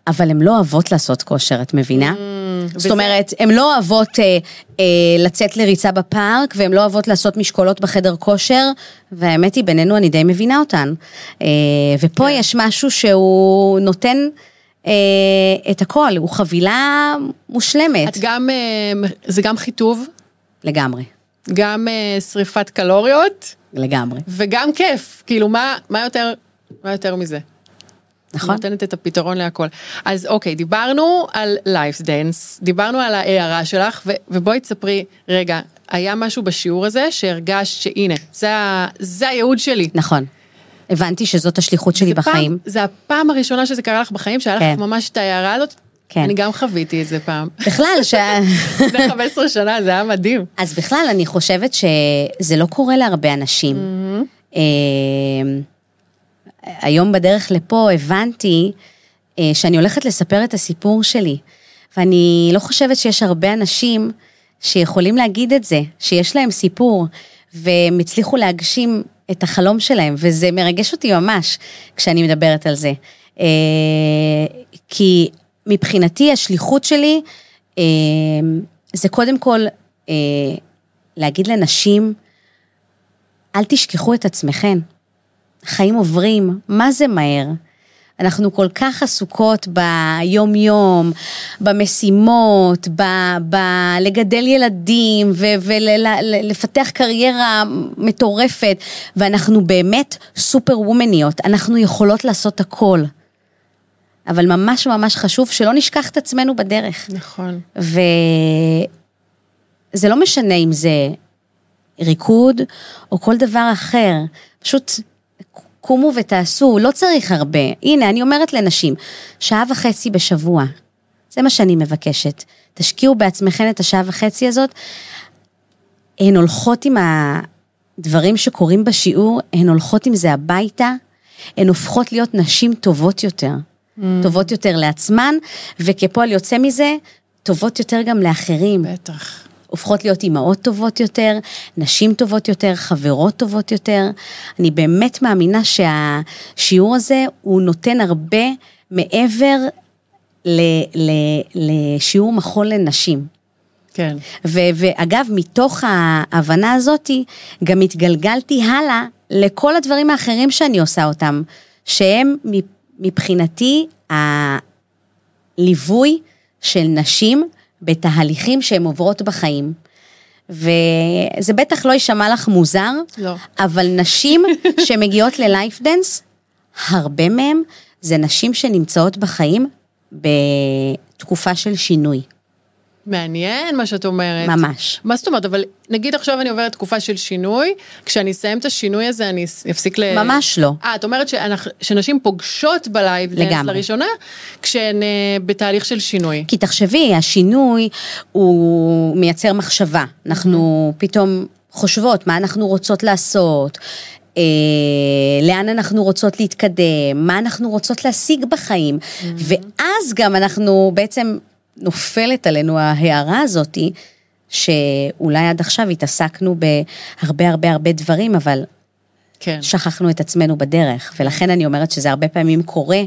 Speaker 1: אבל הן לא אוהבות לעשות כושר, את מבינה? זאת
Speaker 3: וזה-
Speaker 1: אומרת, הן לא אוהבות אה, אה, לצאת לריצה בפארק, והן לא אוהבות לעשות משקולות בחדר כושר, והאמת היא, בינינו אני די מבינה אותן. אה, ופה
Speaker 3: כן.
Speaker 1: יש משהו שהוא נותן את הכל, הוא חבילה מושלמת.
Speaker 3: את גם, אה, זה גם חיטוב,
Speaker 1: לגמרי,
Speaker 3: גם אה, שריפת קלוריות,
Speaker 1: לגמרי.
Speaker 3: וגם כיף, כאילו מה, מה יותר, מה יותר מזה?
Speaker 1: נכון?
Speaker 3: נותנת את הפתרון להכל. אז אוקיי, דיברנו על Life Dance, דיברנו על ההארה שלך, ו- ובואי תספרי, רגע, היה משהו בשיעור הזה שהרגשת שהנה, זה, זה הייעוד שלי.
Speaker 1: נכון. הבנתי שזאת השליחות שלי
Speaker 3: זה פעם-
Speaker 1: בחיים.
Speaker 3: זה הפעם הראשונה שזה קרה לך בחיים, שהיה
Speaker 1: כן.
Speaker 3: לך ממש את ההארה הזאת.
Speaker 1: כן.
Speaker 3: אני גם חוויתי את זה פעם.
Speaker 1: בכלל, ש...
Speaker 3: לפני 15 שנה, זה היה מדהים.
Speaker 1: אז בכלל, אני חושבת שזה לא קורה להרבה אנשים. אה, היום בדרך לפה הבנתי אה, שאני הולכת לספר את הסיפור שלי, ואני לא חושבת שיש הרבה אנשים שיכולים להגיד את זה, שיש להם סיפור, והם הצליחו להגשים את החלום שלהם, וזה מרגש אותי ממש כשאני מדברת על זה. אה, כי מבחינתי השליחות שלי אה, זה קודם כל אה, להגיד לנשים, אל תשכחו את עצמכם. החיים עוברים, מה זה מהר? אנחנו כל כך עסוקות ביום-יום, במשימות, ב, ב, לגדל ילדים ולפתח קריירה מטורפת, ואנחנו באמת סופר וומניות, אנחנו יכולות לעשות הכל. אבל ממש ממש חשוב שלא נשכח את עצמנו בדרך.
Speaker 3: נכון.
Speaker 1: וזה לא משנה אם זה ריקוד או כל דבר אחר, פשוט קומו ותעשו, לא צריך הרבה. הנה, אני אומרת לנשים, שעה וחצי בשבוע, זה מה שאני מבקשת. תשקיעו בעצמכן את השעה וחצי הזאת. הן הולכות עם הדברים שקורים בשיעור, הן הולכות עם זה הביתה, הן הופכות להיות נשים טובות יותר. Mm. טובות יותר לעצמן, וכפועל יוצא מזה, טובות יותר גם לאחרים.
Speaker 3: בטח.
Speaker 1: הופכות להיות אימהות טובות יותר, נשים טובות יותר, חברות טובות יותר. אני באמת מאמינה שהשיעור הזה, הוא נותן הרבה מעבר ל, ל, לשיעור מחול לנשים.
Speaker 3: כן.
Speaker 1: ו, ואגב, מתוך ההבנה הזאתי, גם התגלגלתי הלאה לכל הדברים האחרים שאני עושה אותם, שהם מבחינתי הליווי של נשים בתהליכים שהן עוברות בחיים. וזה בטח לא יישמע לך מוזר,
Speaker 3: לא.
Speaker 1: אבל נשים שמגיעות ל Life Dance, הרבה מהן זה נשים שנמצאות בחיים בתקופה של שינוי.
Speaker 3: מעניין מה שאת אומרת.
Speaker 1: ממש.
Speaker 3: מה זאת אומרת, אבל נגיד עכשיו אני עוברת תקופה של שינוי, כשאני אסיים את השינוי הזה אני אפסיק ל...
Speaker 1: ממש לא.
Speaker 3: אה, את אומרת שאנחנו, שנשים פוגשות ב Life
Speaker 1: Dance.
Speaker 3: לראשונה, כשהן אה, בתהליך של שינוי.
Speaker 1: כי תחשבי, השינוי הוא מייצר מחשבה. אנחנו פתאום חושבות מה אנחנו רוצות לעשות, אה, לאן אנחנו רוצות להתקדם, מה אנחנו רוצות להשיג בחיים. ואז גם אנחנו בעצם, נופלת עלינו ההארה הזאתי, שאולי עד עכשיו התעסקנו בהרבה הרבה הרבה דברים, אבל
Speaker 3: כן.
Speaker 1: שכחנו את עצמנו בדרך, ולכן אני אומרת שזה הרבה פעמים קורה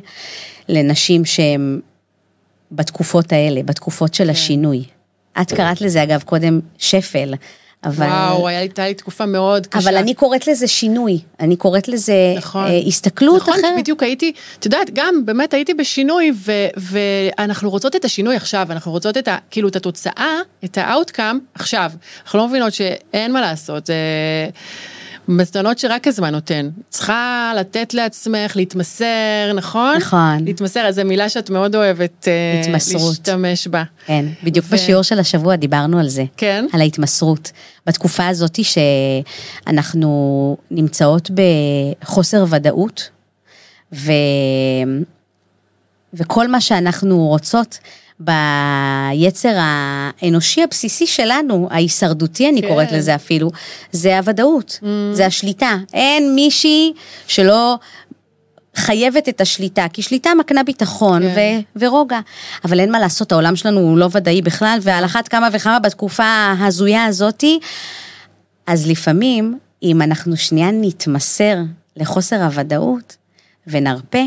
Speaker 1: לנשים שהן בתקופות האלה, בתקופות של השינוי. את קראת לזה אגב קודם שפל, אבל...
Speaker 3: וואו, הייתה לי תקופה מאוד קשה.
Speaker 1: אבל אני קוראת לזה שינוי, אני קוראת לזה
Speaker 3: נכון.
Speaker 1: אה, הסתכלות
Speaker 3: נכון,
Speaker 1: אחרת.
Speaker 3: כי בדיוק הייתי, את יודעת, גם באמת הייתי בשינוי, ו, ואנחנו רוצות את השינוי עכשיו, אנחנו רוצות את ה... כאילו, את התוצאה, את ה-outcome עכשיו. אנחנו לא מבינות שאין מה לעשות, זה... מתנות שרק הזמן נותן. צריכה לתת לעצמך, להתמסר, נכון?
Speaker 1: נכון.
Speaker 3: להתמסר, זו מילה שאת מאוד אוהבת אה,
Speaker 1: התמסרות.
Speaker 3: להשתמש בה.
Speaker 1: כן, בדיוק
Speaker 3: ו-
Speaker 1: בשיעור של השבוע דיברנו על זה.
Speaker 3: כן?
Speaker 1: על ההתמסרות. בתקופה הזאת שאנחנו נמצאות בחוסר ודאות, ו... וכל מה שאנחנו רוצות ביצר האנושי הבסיסי שלנו, ההישרדותי אני
Speaker 3: כן.
Speaker 1: קוראת לזה אפילו, זה הוודאות,
Speaker 3: Mm.
Speaker 1: זה השליטה. אין מישהי שלא חייבת את השליטה, כי שליטה מקנה ביטחון
Speaker 3: כן.
Speaker 1: ו- ורוגע. אבל אין מה לעשות, העולם שלנו הוא לא ודאי בכלל, ועל אחת כמה וכמה בתקופה ההזויה הזאתי, אז לפעמים, אם אנחנו שנייה נתמסר לחוסר הוודאות ונרפה,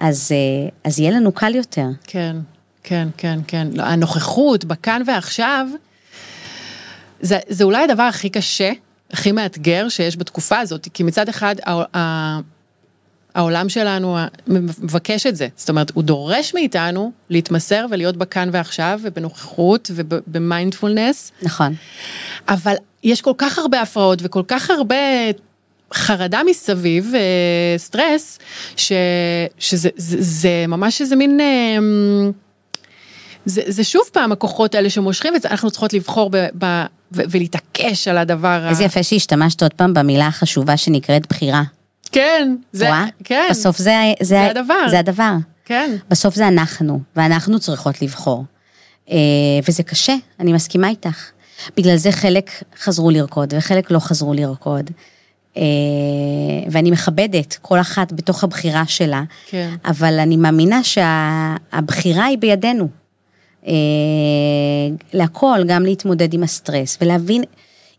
Speaker 1: אז, אה, אז יהיה לנו קל יותר.
Speaker 3: כן, כן, כן, כן. לא, הנוכחות בכאן ועכשיו, זה, זה אולי הדבר הכי קשה, הכי מאתגר שיש בתקופה הזאת, כי מצד אחד העולם שלנו מבקש את זה, זאת אומרת, הוא דורש מאיתנו להתמסר ולהיות בכאן ועכשיו ובנוכחות ובמיינדפולנס,
Speaker 1: נכון.
Speaker 3: אבל יש כל כך הרבה הפרעות וכל כך הרבה חרדה מסביב, אה, סטרס, ש, שזה זה, זה ממש איזה מין... אה, זה, זה שוב פעם הכוחות האלה שמושכים את זה, אנחנו צריכות לבחור ב, ב, ו, ולהתעקש על הדבר.
Speaker 1: איזה
Speaker 3: ה...
Speaker 1: יפה שהשתמשת עוד פעם במילה החשובה שנקראת בחירה.
Speaker 3: כן, זה,
Speaker 1: רואה?
Speaker 3: כן,
Speaker 1: בסוף זה, זה,
Speaker 3: זה הדבר.
Speaker 1: זה הדבר.
Speaker 3: כן,
Speaker 1: בסוף זה אנחנו, ואנחנו צריכות לבחור. אה, וזה קשה, אני מסכימה איתך. בגלל זה חלק חזרו לרקוד וחלק לא חזרו לרקוד. אה, ואני מכבדת כל אחת בתוך הבחירה שלה,
Speaker 3: כן.
Speaker 1: אבל אני מאמינה שהבחירה היא בידינו. אה, להכל, גם להתמודד עם הסטרס ולהבין,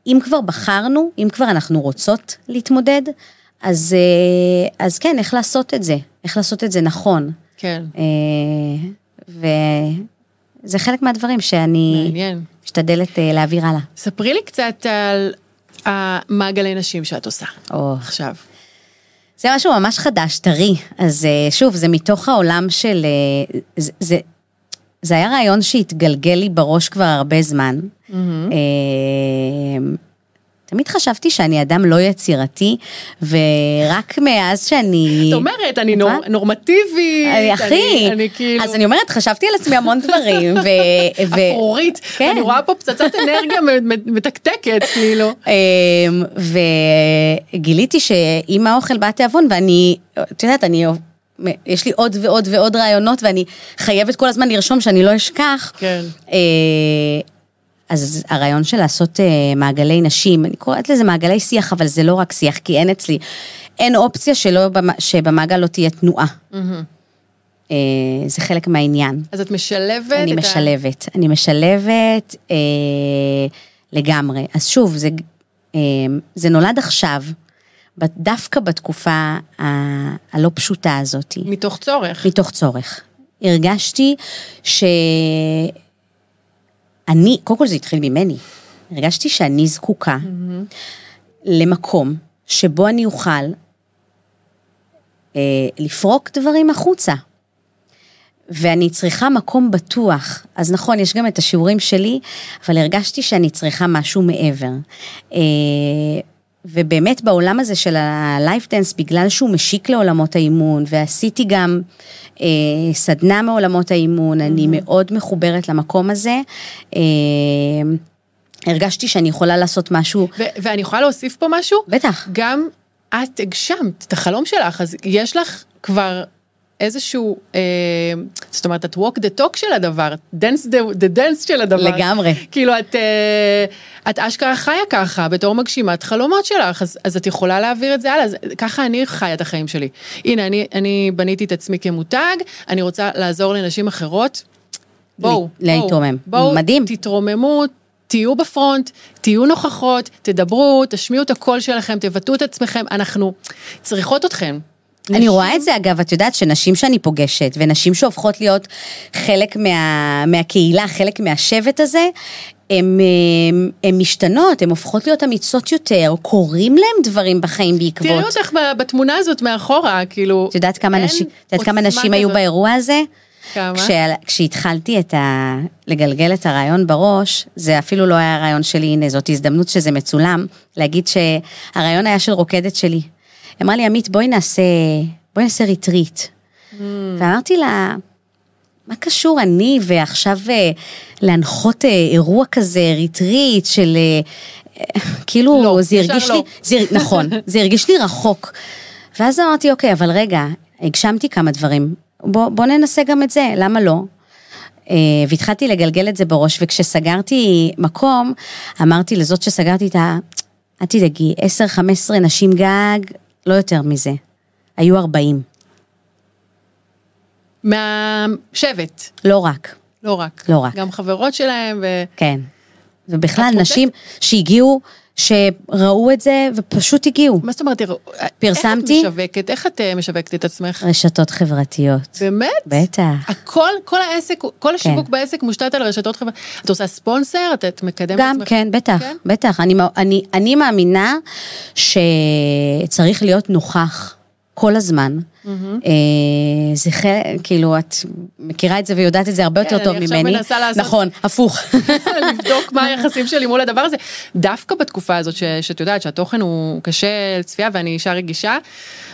Speaker 1: אם כבר בחרנו, אם כבר אנחנו רוצות להתמודד, אז, אה, אז כן, איך לעשות את זה, איך לעשות את זה נכון.
Speaker 3: כן,
Speaker 1: וזה חלק מהדברים שאני
Speaker 3: מעניין.
Speaker 1: משתדלת להעביר הלאה.
Speaker 3: ספרי לי קצת על המעגלי נשים שאת עושה
Speaker 1: או,
Speaker 3: עכשיו.
Speaker 1: זה משהו ממש חדש, טרי. אז אה, שוב, זה מתוך העולם של... אה, זה, זה, זה היה רעיון שהתגלגל לי בראש כבר הרבה זמן. אה, תמיד חשבתי שאני אדם לא יצירתי, ורק מאז שאני...
Speaker 3: את אומרת, אני נור,
Speaker 1: נכון?
Speaker 3: נורמטיבית,
Speaker 1: אה, אחי,
Speaker 3: אני, אני כאילו...
Speaker 1: אז אני אומרת, חשבתי על עצמי המון דברים, ו... ו-
Speaker 3: אפרורית,
Speaker 1: כן.
Speaker 3: אני רואה פה פצצת אנרגיה מתקתקת, כאילו.
Speaker 1: אמ, וגיליתי שעם האוכל בא התיאבון, ואני, את יודעת, אני יש לי עוד ועוד ועוד רעיונות, ואני חייבת כל הזמן לרשום שאני לא אשכח.
Speaker 3: כן.
Speaker 1: אז הרעיון של לעשות אה, מעגלי נשים, אני קוראת לזה מעגלי שיח, אבל זה לא רק שיח, כי אין אצלי, אין אופציה שלא, במ- שבמעגל לא תהיה תנועה. אה, זה חלק מהעניין.
Speaker 3: אז את משלבת
Speaker 1: אני
Speaker 3: את ה-
Speaker 1: משלבת, אני משלבת אה, לגמרי. אז שוב, זה, אה, זה נולד עכשיו, דווקא בתקופה ה- הלא פשוטה הזאת,
Speaker 3: מתוך צורך.
Speaker 1: מתוך צורך. הרגשתי שאני, קודם כל זה התחיל ממני, הרגשתי שאני זקוקה למקום שבו אני אוכל אה, לפרוק דברים החוצה. ואני צריכה מקום בטוח. אז נכון, יש גם את השיעורים שלי, אבל הרגשתי שאני צריכה משהו מעבר. אה, ובאמת בעולם הזה של ה Life Dance, בגלל שהוא משיק לעולמות האימון, ועשיתי גם אה, סדנה מעולמות האימון, אני מאוד מחוברת למקום הזה. אה, הרגשתי שאני יכולה לעשות משהו,
Speaker 3: ו- ואני יכולה להוסיף פה משהו?
Speaker 1: בטח.
Speaker 3: גם את הגשמת את החלום שלך, אז יש לך כבר איזשהו, אה, זאת אומרת, את walk the talk של הדבר, dance the, the dance של הדבר.
Speaker 1: לגמרי.
Speaker 3: כאילו את, אה, את אשכרה חיה ככה, בתור מגשימת חלומות שלך, אז, אז את יכולה להעביר את זה הלאה, אז ככה אני חיה את החיים שלי. הנה, אני, אני בניתי את עצמי כמותג, אני רוצה לעזור לנשים אחרות. בואו,
Speaker 1: להתרומם.
Speaker 3: בואו,
Speaker 1: מדהים.
Speaker 3: תתרוממו, תהיו בפרונט, תהיו נוכחות, תדברו, תשמיעו את הקול שלכם, תבטאו את עצמכם, אנחנו צריכות אתכם.
Speaker 1: אני
Speaker 3: נשים-
Speaker 1: רואה את זה אגב, את יודעת שנשים שאני פוגשת, ונשים שהופכות להיות חלק מה, מהקהילה, חלק מהשבט הזה, הן משתנות, הן הופכות להיות אמיצות יותר, קורים להן דברים בחיים בעקבות.
Speaker 3: תראי אותך בתמונה הזאת מאחורה, כאילו...
Speaker 1: את יודעת כמה נשים, את יודעת כמה נשים היו. באירוע הזה?
Speaker 3: כמה?
Speaker 1: כשה, כשהתחלתי את ה... לגלגל את הרעיון בראש, זה אפילו לא היה רעיון שלי, הנה זאת הזדמנות שזה מצולם, להגיד שהרעיון היה של רוקדת שלי. אמרה לי, עמית, בואי נעשה, בואי נעשה ריטריט.
Speaker 3: ממ.
Speaker 1: ואמרתי לה, מה קשור אני ועכשיו אה, להנחות אה, אירוע כזה, ריטריט של... אה, כאילו,
Speaker 3: לא,
Speaker 1: זה הרגיש
Speaker 3: לא.
Speaker 1: לי, זה, נכון, זה הרגיש לי רחוק. ואז אמרתי, אוקיי, אבל רגע, הגשמתי כמה דברים, בוא, בוא ננסה גם את זה, למה לא? והתחלתי לגלגל את זה בראש, וכשסגרתי מקום, אמרתי לזאת שסגרתי איתה, אל תדאגי, 10-15 נשים גג, לא יותר מזה. היו 40,
Speaker 3: מהשבט,
Speaker 1: לא רק,
Speaker 3: לא רק.
Speaker 1: לא רק.
Speaker 3: גם חברות שלהם, ו...
Speaker 1: כן. ובכלל, נשים שהגיעו, שראו את זה ופשוט הגיעו.
Speaker 3: מה זאת אומרת,
Speaker 1: פרסמתי.
Speaker 3: איך את משווקת, איך את אה, משווקת את עצמך?
Speaker 1: רשתות חברתיות.
Speaker 3: באמת?
Speaker 1: בטח.
Speaker 3: הכל, כל העסק, כל השיווק
Speaker 1: כן.
Speaker 3: בעסק מושתת על רשתות חברתיות. את עושה ספונסר, את, את מקדמת
Speaker 1: גם,
Speaker 3: עצמך?
Speaker 1: כן, בטח,
Speaker 3: כן?
Speaker 1: בטח. אני, אני, אני מאמינה שצריך להיות נוכח כל הזמן. אה, זה חלק, כאילו, את מכירה את זה ויודעת את זה הרבה יותר
Speaker 3: כן,
Speaker 1: טוב
Speaker 3: אני עכשיו
Speaker 1: ממני.
Speaker 3: מנסה לעשות-
Speaker 1: נכון, הפוך.
Speaker 3: לבדוק מה היחסים שלי מול הדבר הזה. דווקא בתקופה הזאת, ש, שאת יודעת שהתוכן הוא קשה לצפייה ואני אישה רגישה,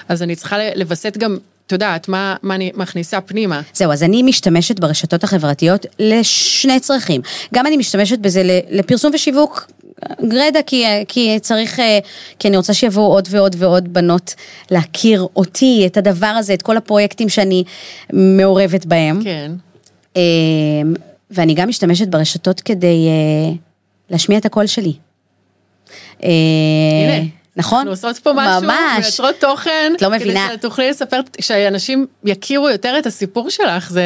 Speaker 3: אז אני צריכה לווסת גם, את יודעת, מה, מה אני מכניסה פנימה.
Speaker 1: זהו, אז אני משתמשת ברשתות החברתיות לשני צרכים. גם אני משתמשת בזה לפרסום ושיווק גרדה, כי, כי צריך, אה, כי אני רוצה שיבואו עוד ועוד ועוד בנות להכיר אותי, את הדבר הזה, את כל הפרויקטים שאני מעורבת בהם.
Speaker 3: כן.
Speaker 1: אה, ואני גם משתמשת ברשתות כדי אה, להשמיע את הקול שלי.
Speaker 3: הנה.
Speaker 1: נכון?
Speaker 3: אנחנו עושות פה משהו,
Speaker 1: ממש.
Speaker 3: מייצרות תוכן,
Speaker 1: את לא מבינה.
Speaker 3: כדי שתוכלי לספר, שאנשים יכירו יותר את הסיפור שלך, זה...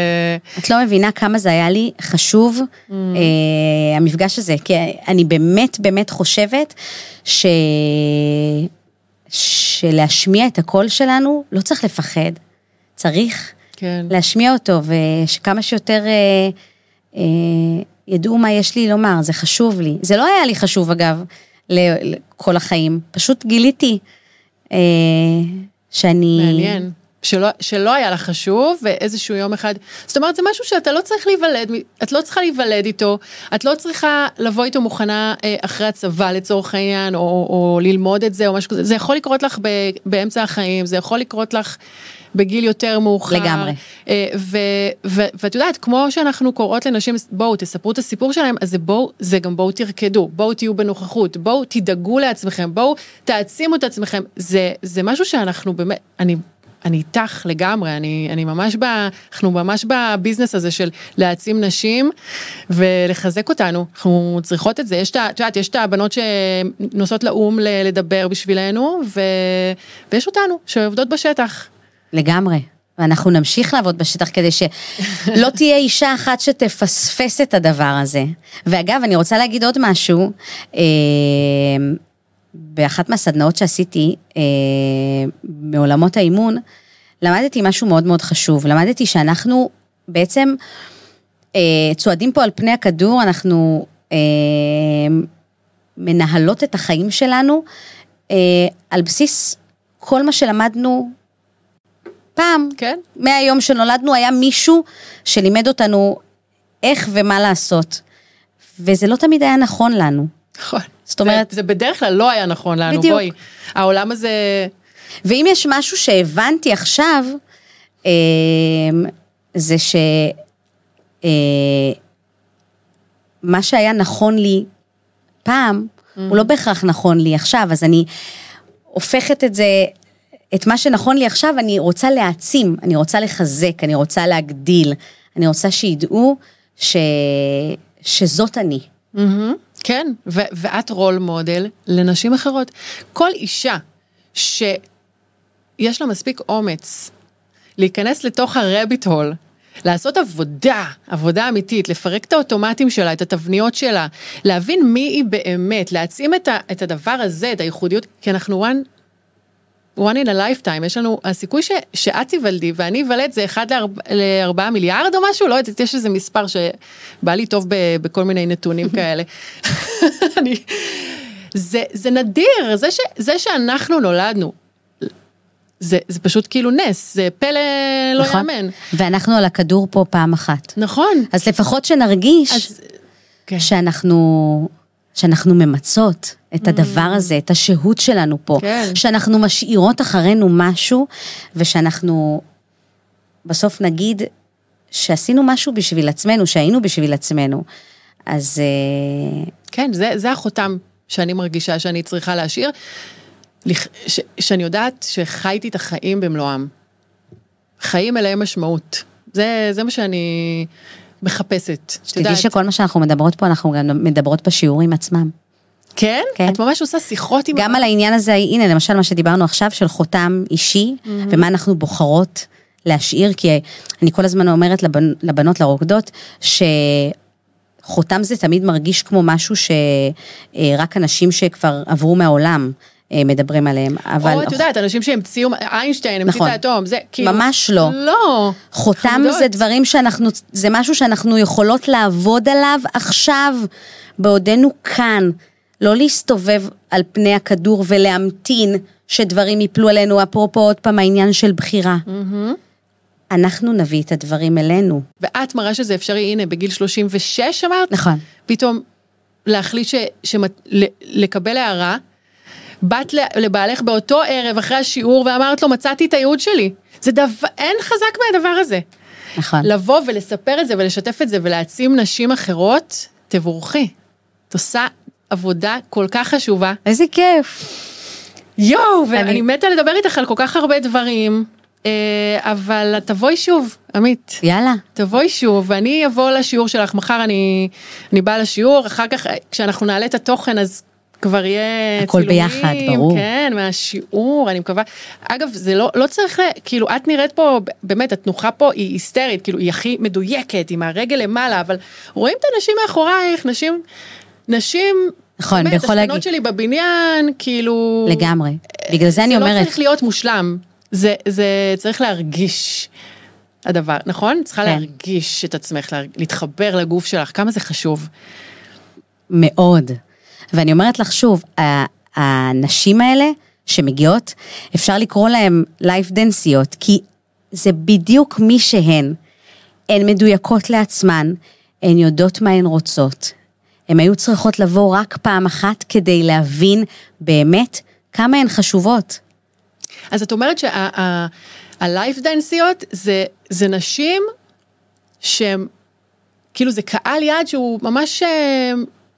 Speaker 1: את לא מבינה כמה זה היה לי חשוב,
Speaker 3: Mm.
Speaker 1: אה, המפגש הזה, כי אני באמת באמת חושבת ש... שלהשמיע את הקול שלנו לא צריך לפחד, צריך
Speaker 3: כן.
Speaker 1: להשמיע אותו, ושכמה שיותר אה, אה, ידעו מה יש לי לומר, זה חשוב לי. זה לא היה לי חשוב אגב, לכל החיים, פשוט גיליתי אה, שאני...
Speaker 3: מעניין. שלא, שלא היה לך חשוב, ואיזשהו יום אחד, זאת אומרת, זה משהו שאתה לא צריך להיוולד, את לא צריכה להיוולד איתו, את לא צריכה לבוא איתו מוכנה אה, אחרי הצבא לצורך העניין, או, או ללמוד את זה, או משהו כזה, זה יכול לקרות לך ב, באמצע החיים, זה יכול לקרות לך בגיל יותר מאוחר.
Speaker 1: לגמרי.
Speaker 3: אה, ו, ו, ואת יודעת, כמו שאנחנו קוראות לנשים, בואו תספרו את הסיפור שלהם, אז זה בואו, זה גם בואו תרקדו, בואו תהיו בנוכחות, בואו תדאגו לעצמכם, בואו תעצימו את עצמכם, זה, זה משהו שאנחנו באמת, אני אני איתך לגמרי, אני, אני ממש ב... אנחנו ממש בביזנס הזה של להעצים נשים ולחזק אותנו, אנחנו צריכות את זה. יש את ה... את יודעת, יש את הבנות שנוסעות לאו"ם לדבר בשבילנו, ו... ויש אותנו שעובדות בשטח.
Speaker 1: לגמרי. ואנחנו נמשיך לעבוד בשטח כדי שלא תהיה אישה אחת שתפספס את הדבר הזה. ואגב, אני רוצה להגיד עוד משהו. אה, באחת מהסדנאות שעשיתי אה, מעולמות האימון, למדתי משהו מאוד מאוד חשוב. למדתי שאנחנו בעצם אה, צועדים פה על פני הכדור, אנחנו אה, מנהלות את החיים שלנו אה, על בסיס כל מה שלמדנו פעם.
Speaker 3: כן.
Speaker 1: מהיום שנולדנו היה מישהו שלימד אותנו איך ומה לעשות. וזה לא תמיד היה נכון לנו.
Speaker 3: נכון.
Speaker 1: זאת אומרת-
Speaker 3: זה, זה בדרך כלל לא היה נכון לנו,
Speaker 1: בדיוק.
Speaker 3: בואי. העולם הזה,
Speaker 1: ואם יש משהו שהבנתי עכשיו, אה, זה ש... אה, מה שהיה נכון לי פעם, הוא לא בהכרח נכון לי עכשיו, אז אני הופכת את זה, את מה שנכון לי עכשיו, אני רוצה להעצים, אני רוצה לחזק, אני רוצה להגדיל, אני רוצה שידעו ש... שזאת אני.
Speaker 3: מהמם, כן, ו- ואת רול מודל לנשים אחרות. כל אישה שיש לה מספיק אומץ להיכנס לתוך הרביט הול, לעשות עבודה, עבודה אמיתית, לפרק את האוטומטים שלה, את התבניות שלה, להבין מי היא באמת, להעצים את, ה- את הדבר הזה, את הייחודיות, כי אנחנו one one in a lifetime, יש לנו, הסיכוי ש, שאת תיוולדי ואני אוולד זה 1 ל-4 מיליארד או משהו, לא יודעת, יש איזה מספר שבא לי טוב ב, בכל מיני נתונים כאלה. אני, זה, זה נדיר, זה, ש, זה שאנחנו נולדנו, זה, זה פשוט כאילו נס, זה פלא לא
Speaker 1: נכון?
Speaker 3: יאמן.
Speaker 1: ואנחנו על הכדור פה פעם אחת.
Speaker 3: נכון.
Speaker 1: אז לפחות שנרגיש
Speaker 3: אז, כן.
Speaker 1: שאנחנו, שאנחנו ממצות את הדבר הזה, את השהות שלנו פה,
Speaker 3: כן.
Speaker 1: שאנחנו משאירות אחרינו משהו, ושאנחנו בסוף נגיד שעשינו משהו בשביל עצמנו, שהיינו בשביל עצמנו. אז אה,
Speaker 3: כן, זה, זה החותם שאני מרגישה שאני צריכה להשאיר, ש, שאני יודעת שחייתי את החיים במלואם. חיים מלאי משמעות. זה, זה מה שאני מחפשת.
Speaker 1: שתדעי. שכל מה שאנחנו מדברות פה, אנחנו גם מדברות בשיעורים עצמם.
Speaker 3: כן?
Speaker 1: כן.
Speaker 3: את ממש עושה שיחות עם...
Speaker 1: גם על העניין הזה, הנה למשל מה שדיברנו עכשיו של חותם אישי, ומה אנחנו בוחרות להשאיר, כי אני כל הזמן אומרת לבנ, לבנות, לרוקדות, שחותם זה תמיד מרגיש כמו משהו שרק אנשים שכבר עברו מהעולם אה, מדברים עליהם, אבל
Speaker 3: או את יודעת, אנשים שהמציאו, איינשטיין המציא
Speaker 1: נכון.
Speaker 3: את האטום, זה כאילו...
Speaker 1: ממש לא.
Speaker 3: לא.
Speaker 1: חותם. זה דברים שאנחנו, זה משהו שאנחנו יכולות לעבוד עליו עכשיו, בעודנו כאן. לא להסתובב על פני הכדור ולהמתין שדברים יפלו עלינו, אפרופו עוד פעם העניין של בחירה. אנחנו נביא את הדברים אלינו.
Speaker 3: ואת מראה שזה אפשרי, הנה, בגיל 36 אמרת?
Speaker 1: נכון.
Speaker 3: פתאום להחליט ש... ל- לקבל הערה. באת לבעלך באותו ערב אחרי השיעור ואמרת לו, מצאתי את הייעוד שלי. זה דבר, אין חזק מהדבר הזה.
Speaker 1: נכון.
Speaker 3: לבוא ולספר את זה ולשתף את זה ולהעצים נשים אחרות, תבורכי. את עושה עבודה כל כך חשובה.
Speaker 1: איזה כיף.
Speaker 3: יואו,
Speaker 1: אני-
Speaker 3: ואני מתה לדבר איתך על כל כך הרבה דברים, אה, אבל תבואי שוב, עמית.
Speaker 1: יאללה.
Speaker 3: תבואי שוב, ואני אבוא לשיעור שלך, מחר אני, אני באה לשיעור, אחר כך כשאנחנו נעלה את התוכן אז כבר יהיה
Speaker 1: הכל ביחד, ברור.
Speaker 3: כן, מהשיעור, אני מקווה. אגב, זה לא, לא צריך, כאילו, את נראית פה, באמת, התנוחה פה היא היסטרית, כאילו, היא הכי מדויקת, עם הרגל למעלה, אבל רואים את הנשים מאחורייך, נשים, נשים,
Speaker 1: נכון,
Speaker 3: באמת,
Speaker 1: יכול
Speaker 3: השכנות. שלי בבניין, כאילו...
Speaker 1: לגמרי. בגלל זה אני
Speaker 3: זה לא
Speaker 1: אומרת,
Speaker 3: צריך להיות מושלם, זה, זה צריך להרגיש הדבר, נכון? צריכה
Speaker 1: כן.
Speaker 3: להרגיש את עצמך, לה- להתחבר לגוף שלך, כמה זה חשוב.
Speaker 1: מאוד. ואני אומרת לך שוב, הנשים האלה שמגיעות, אפשר לקרוא להן לייף דנסיות, כי זה בדיוק מי שהן. הן מדויקות לעצמן, הן יודעות מה הן רוצות. הן היו צריכות לבוא רק פעם אחת כדי להבין באמת כמה הן חשובות.
Speaker 3: אז את אומרת שהלייף דנסיות זה, זה נשים שהם, כאילו זה קהל יעד שהוא ממש, אה,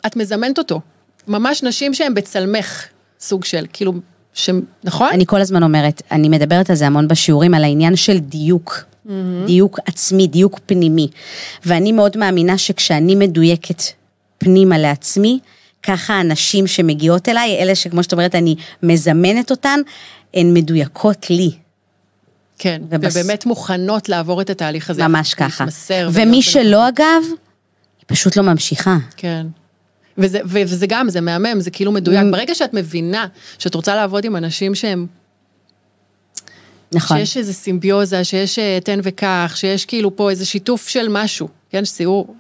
Speaker 3: את מזמנת אותו. ממש נשים שהן בצלמך, סוג של, כאילו, ש... נכון?
Speaker 1: אני כל הזמן אומרת, אני מדברת על זה המון בשיעורים, על העניין של דיוק. דיוק עצמי, דיוק פנימי. ואני מאוד מאמינה שכשאני מדויקת פנימה לעצמי, ככה הנשים שמגיעות אליי, אלה שכמו שאת אומרת, אני מזמנת אותן, הן מדויקות לי.
Speaker 3: כן,
Speaker 1: ובס-
Speaker 3: ובאמת מוכנות לעבור את התהליך הזה.
Speaker 1: ממש ככה. ומי שלא, אגב, היא פשוט לא ממשיכה.
Speaker 3: כן. וזה, וזה גם, זה מהמם, זה כאילו מדויק.
Speaker 1: Mm.
Speaker 3: ברגע שאת מבינה שאת רוצה לעבוד עם אנשים שהם,
Speaker 1: נכון.
Speaker 3: שיש איזה סימביוזה, שיש אה, תן וקח, שיש כאילו פה איזה שיתוף של משהו, כן, סיור.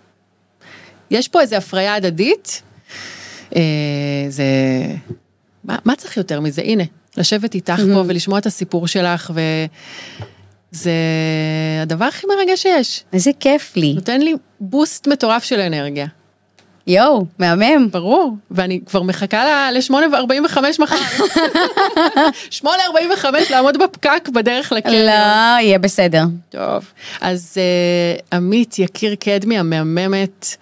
Speaker 3: יש פה איזה הפריה הדדית, אה, זה... מה, מה צריך יותר מזה? הנה, לשבת איתך
Speaker 1: Mm-hmm.
Speaker 3: פה ולשמוע את הסיפור שלך, וזה הדבר הכי מרגש שיש.
Speaker 1: איזה כיף לי.
Speaker 3: נותן לי בוסט מטורף של אנרגיה.
Speaker 1: יואו, מהמם.
Speaker 3: ברור, ואני כבר מחכה ל-8.45 מחר. 8.45 לעמוד בפקק בדרך לקרן.
Speaker 1: לא, יהיה בסדר.
Speaker 3: טוב, אז uh, עמית יקיר קדמי המהממת.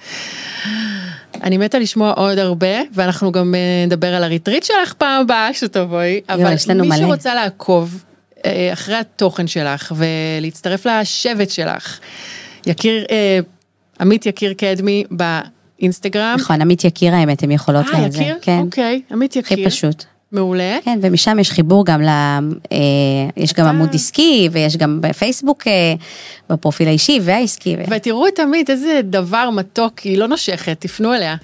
Speaker 3: אני מתה לשמוע עוד הרבה, ואנחנו גם uh, נדבר על הריטריט שלך פעם הבאה שתבואי, אבל
Speaker 1: לנו
Speaker 3: מי
Speaker 1: מלא.
Speaker 3: שרוצה לעקוב uh, אחרי התוכן שלך ולהצטרף לשבט שלך, יקיר, uh, עמית יקיר קדמי באינסטגרם.
Speaker 1: נכון, עמית יקיר האמת, הם יכולות
Speaker 3: אה,
Speaker 1: לזה.
Speaker 3: יקיר?
Speaker 1: כן,
Speaker 3: אוקיי, עמית יקיר.
Speaker 1: הכי פשוט.
Speaker 3: מעולה.
Speaker 1: כן, ומשם יש חיבור גם ל... אה, יש גם
Speaker 3: אה.
Speaker 1: עמוד עסקי, ויש גם בפייסבוק, אה, בפרופיל האישי והעסקי. ו-
Speaker 3: ותראו את עמית, איזה דבר מתוק, היא לא נושכת, תפנו אליה.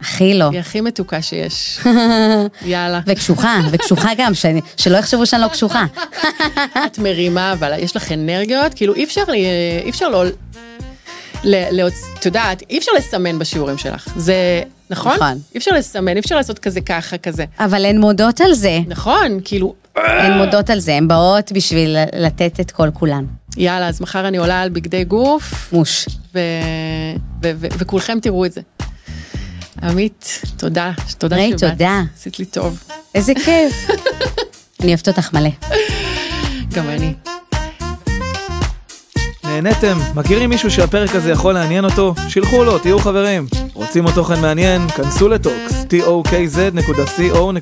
Speaker 1: הכי לא.
Speaker 3: היא הכי מתוקה שיש. יאללה.
Speaker 1: וקשוחה, וקשוחה גם, שאני- שלא יחשבו שאני לא קשוחה.
Speaker 3: את מרימה, אבל יש לך אנרגיות, כאילו אי אפשר, לי- אי אפשר לא... את יודעת, אי אפשר לסמן בשיעורים שלך. זה, נכון?
Speaker 1: נכון.
Speaker 3: אי אפשר לסמן, אי אפשר לעשות כזה ככה, כזה.
Speaker 1: אבל הן מודות על זה.
Speaker 3: נכון, כאילו,
Speaker 1: הן מודות על זה, הן באות בשביל לתת את כל כולן.
Speaker 3: יאללה, אז מחר אני עולה על בגדי גוף,
Speaker 1: מוש.
Speaker 3: וכולכם תראו את זה. עמית, תודה, תודה
Speaker 1: ריי,
Speaker 3: שבאת.
Speaker 1: תודה.
Speaker 3: עשית לי טוב.
Speaker 1: איזה כיף. אני אוהבת אותך מלא.
Speaker 3: גם אני.
Speaker 2: נהניתם? מכירים מישהו שהפרק הזה יכול לעניין אותו? שילחו לו, תהיו חברים. רוצים עוד תוכן מעניין? כנסו לטוקס, tokz.co.il